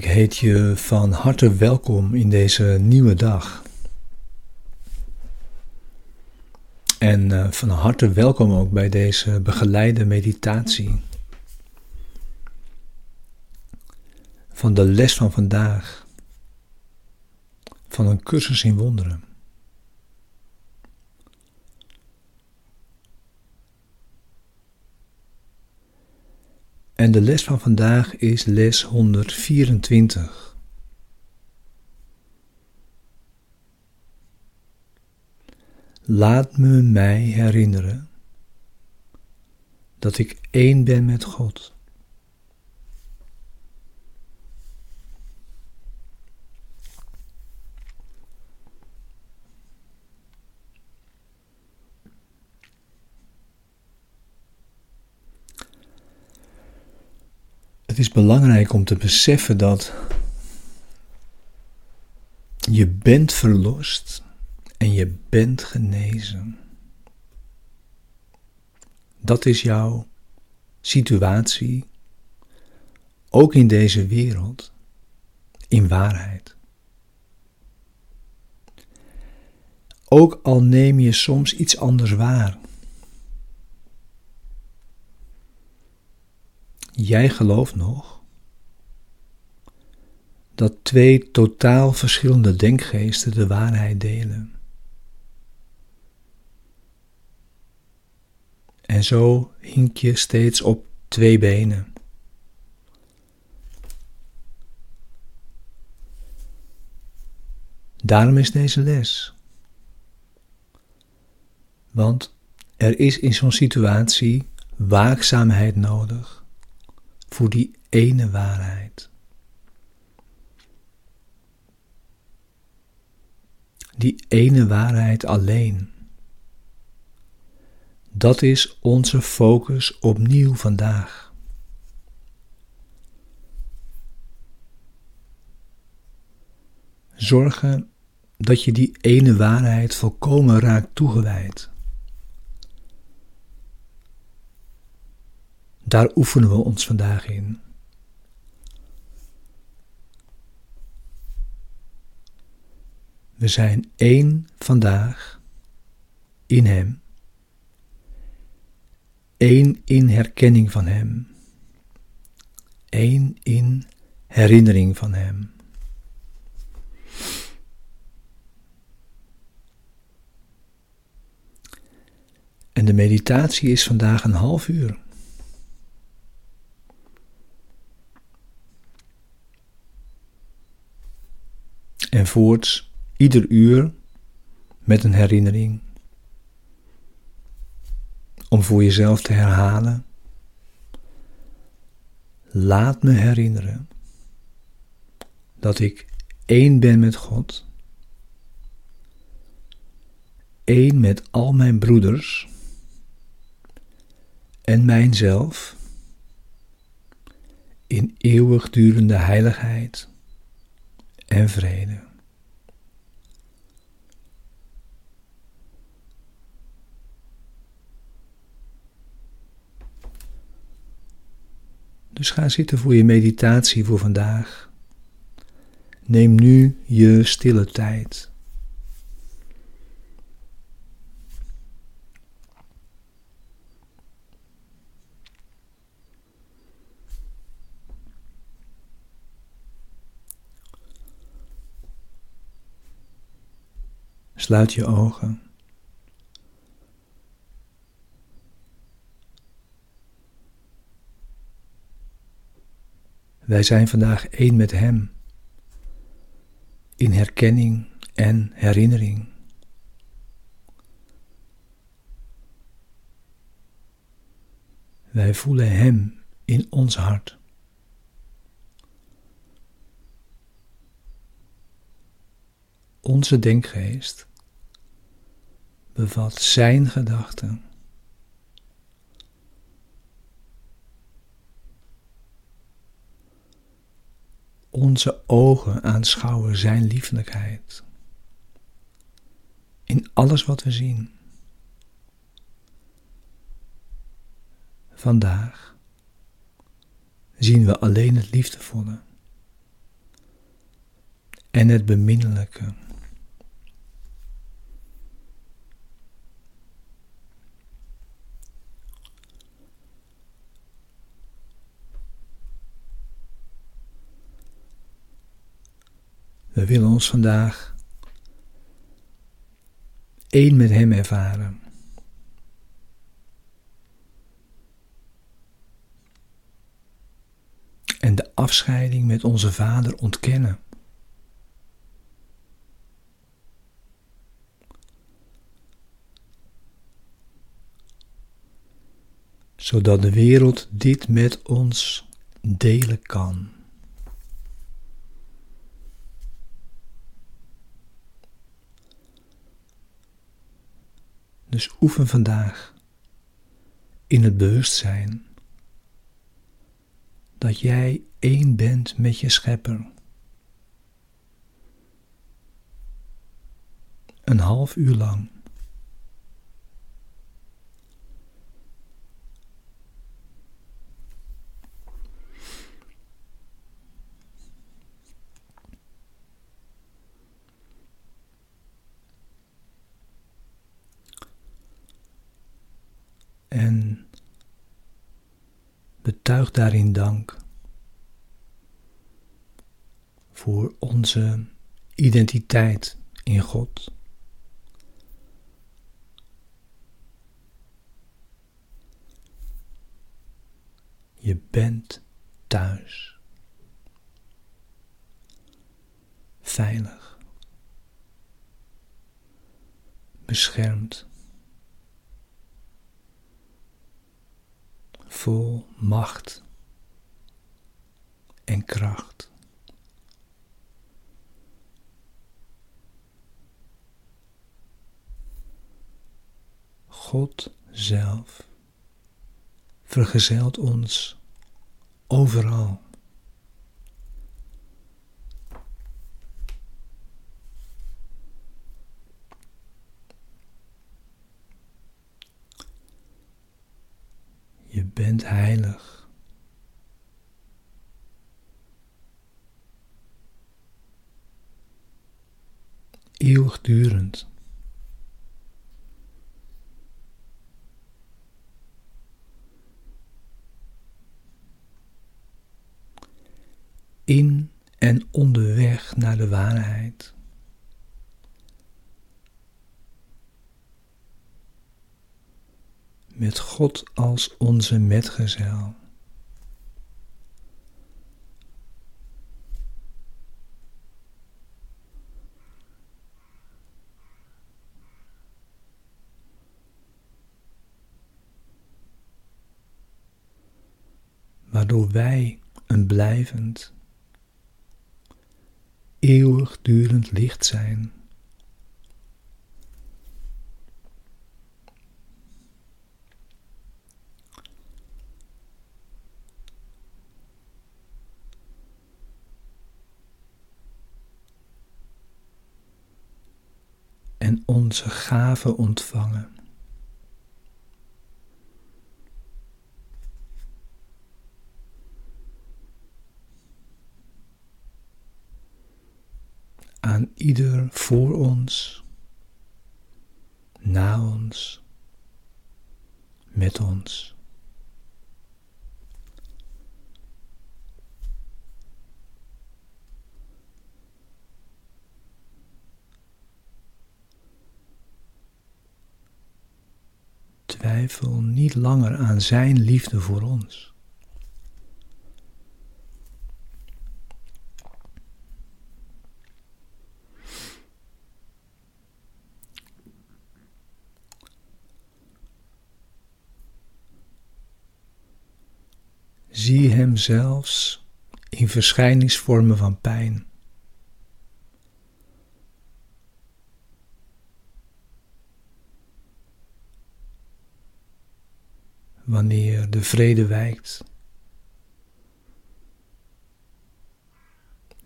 Ik heet je van harte welkom in deze nieuwe dag. En uh, van harte welkom ook bij deze begeleide meditatie. Van de les van vandaag. Van een cursus in wonderen. En de les van vandaag is les 124. Laat me mij herinneren dat ik één ben met God. Het is belangrijk om te beseffen dat je bent verlost en je bent genezen. Dat is jouw situatie, ook in deze wereld, in waarheid. Ook al neem je soms iets anders waar. Jij gelooft nog dat twee totaal verschillende denkgeesten de waarheid delen. En zo hink je steeds op twee benen. Daarom is deze les. Want er is in zo'n situatie waakzaamheid nodig voor die ene waarheid. Die ene waarheid alleen. Dat is onze focus opnieuw vandaag. Zorgen dat je die ene waarheid volkomen raakt toegewijd. Daar oefenen we ons vandaag in. We zijn één vandaag in Hem. Eén in herkenning van Hem. Eén in herinnering van Hem. En de meditatie is vandaag een half uur. En voorts ieder uur met een herinnering. Om voor jezelf te herhalen. Laat me herinneren dat ik één ben met God, één met al mijn broeders en mijzelf in eeuwigdurende heiligheid en vrede. Dus ga zitten voor je meditatie voor vandaag. Neem nu je stille tijd. Sluit je ogen. Wij zijn vandaag één met Hem in herkenning en herinnering. Wij voelen Hem in ons hart. Onze denkgeest bevat Zijn gedachten. Onze ogen aanschouwen Zijn liefelijkheid in alles wat we zien. Vandaag zien we alleen het liefdevolle. en het beminnelijke. We willen ons vandaag één met Hem ervaren. En de afscheiding met onze Vader ontkennen. Zodat de wereld dit met ons delen kan. Dus oefen vandaag in het bewustzijn dat jij één bent met je schepper. Een half uur lang. en betuig daarin dank voor onze identiteit in God. Je bent thuis. Veilig. Beschermd. vol macht en kracht. God zelf vergezelt ons overal. Je bent heilig. Eeuwigdurend. In en onderweg naar de waarheid. met God als onze metgezel. Waardoor wij een blijvend, eeuwigdurend licht zijn. en onze gaven ontvangen. Aan ieder voor ons, na ons, met ons. twijfel niet langer aan Zijn liefde voor ons. Zie Hem zelfs in verschijningsvormen van pijn. wanneer de vrede wijkt.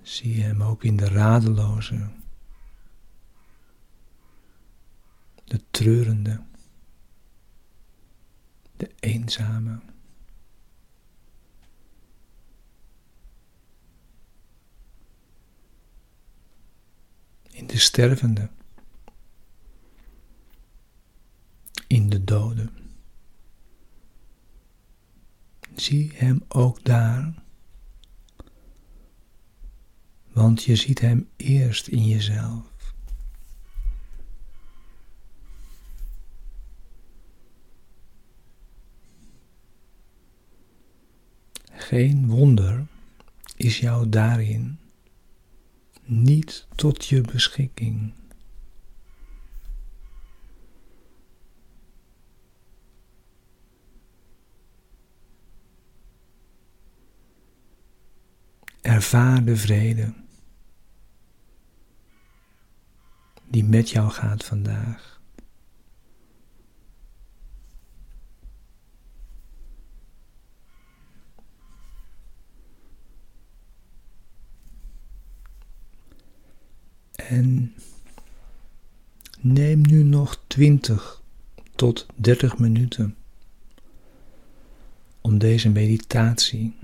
Zie hem ook in de radeloze, de treurende, de eenzame. De stervende, in de doden. Zie Hem ook daar, want je ziet Hem eerst in jezelf. Geen wonder is jou daarin niet tot je beschikking. Ervaar de vrede die met jou gaat vandaag. En neem nu nog 20 tot 30 minuten om deze meditatie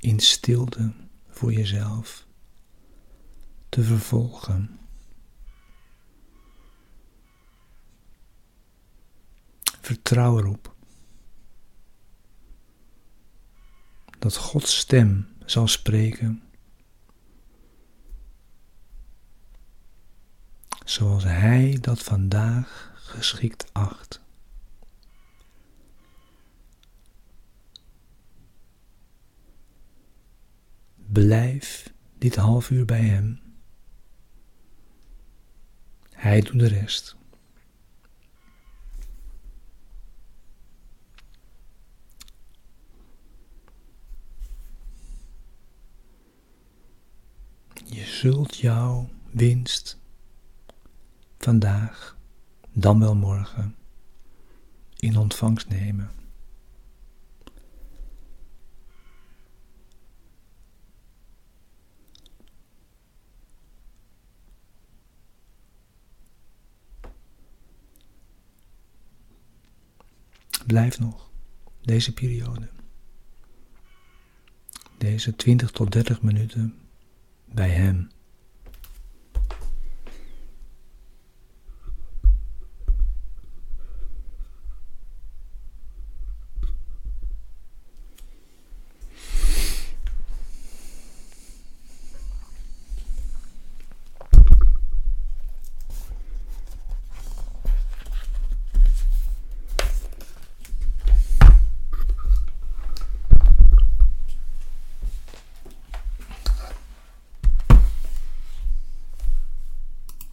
in stilte voor jezelf te vervolgen. Vertrouw erop dat Gods stem zal spreken zoals Hij dat vandaag geschikt acht. Blijf dit half uur bij Hem. Hij doet de rest. Je zult jouw winst vandaag, dan wel morgen, in ontvangst nemen. Blijf nog deze periode, deze 20 tot 30 minuten bij Hem.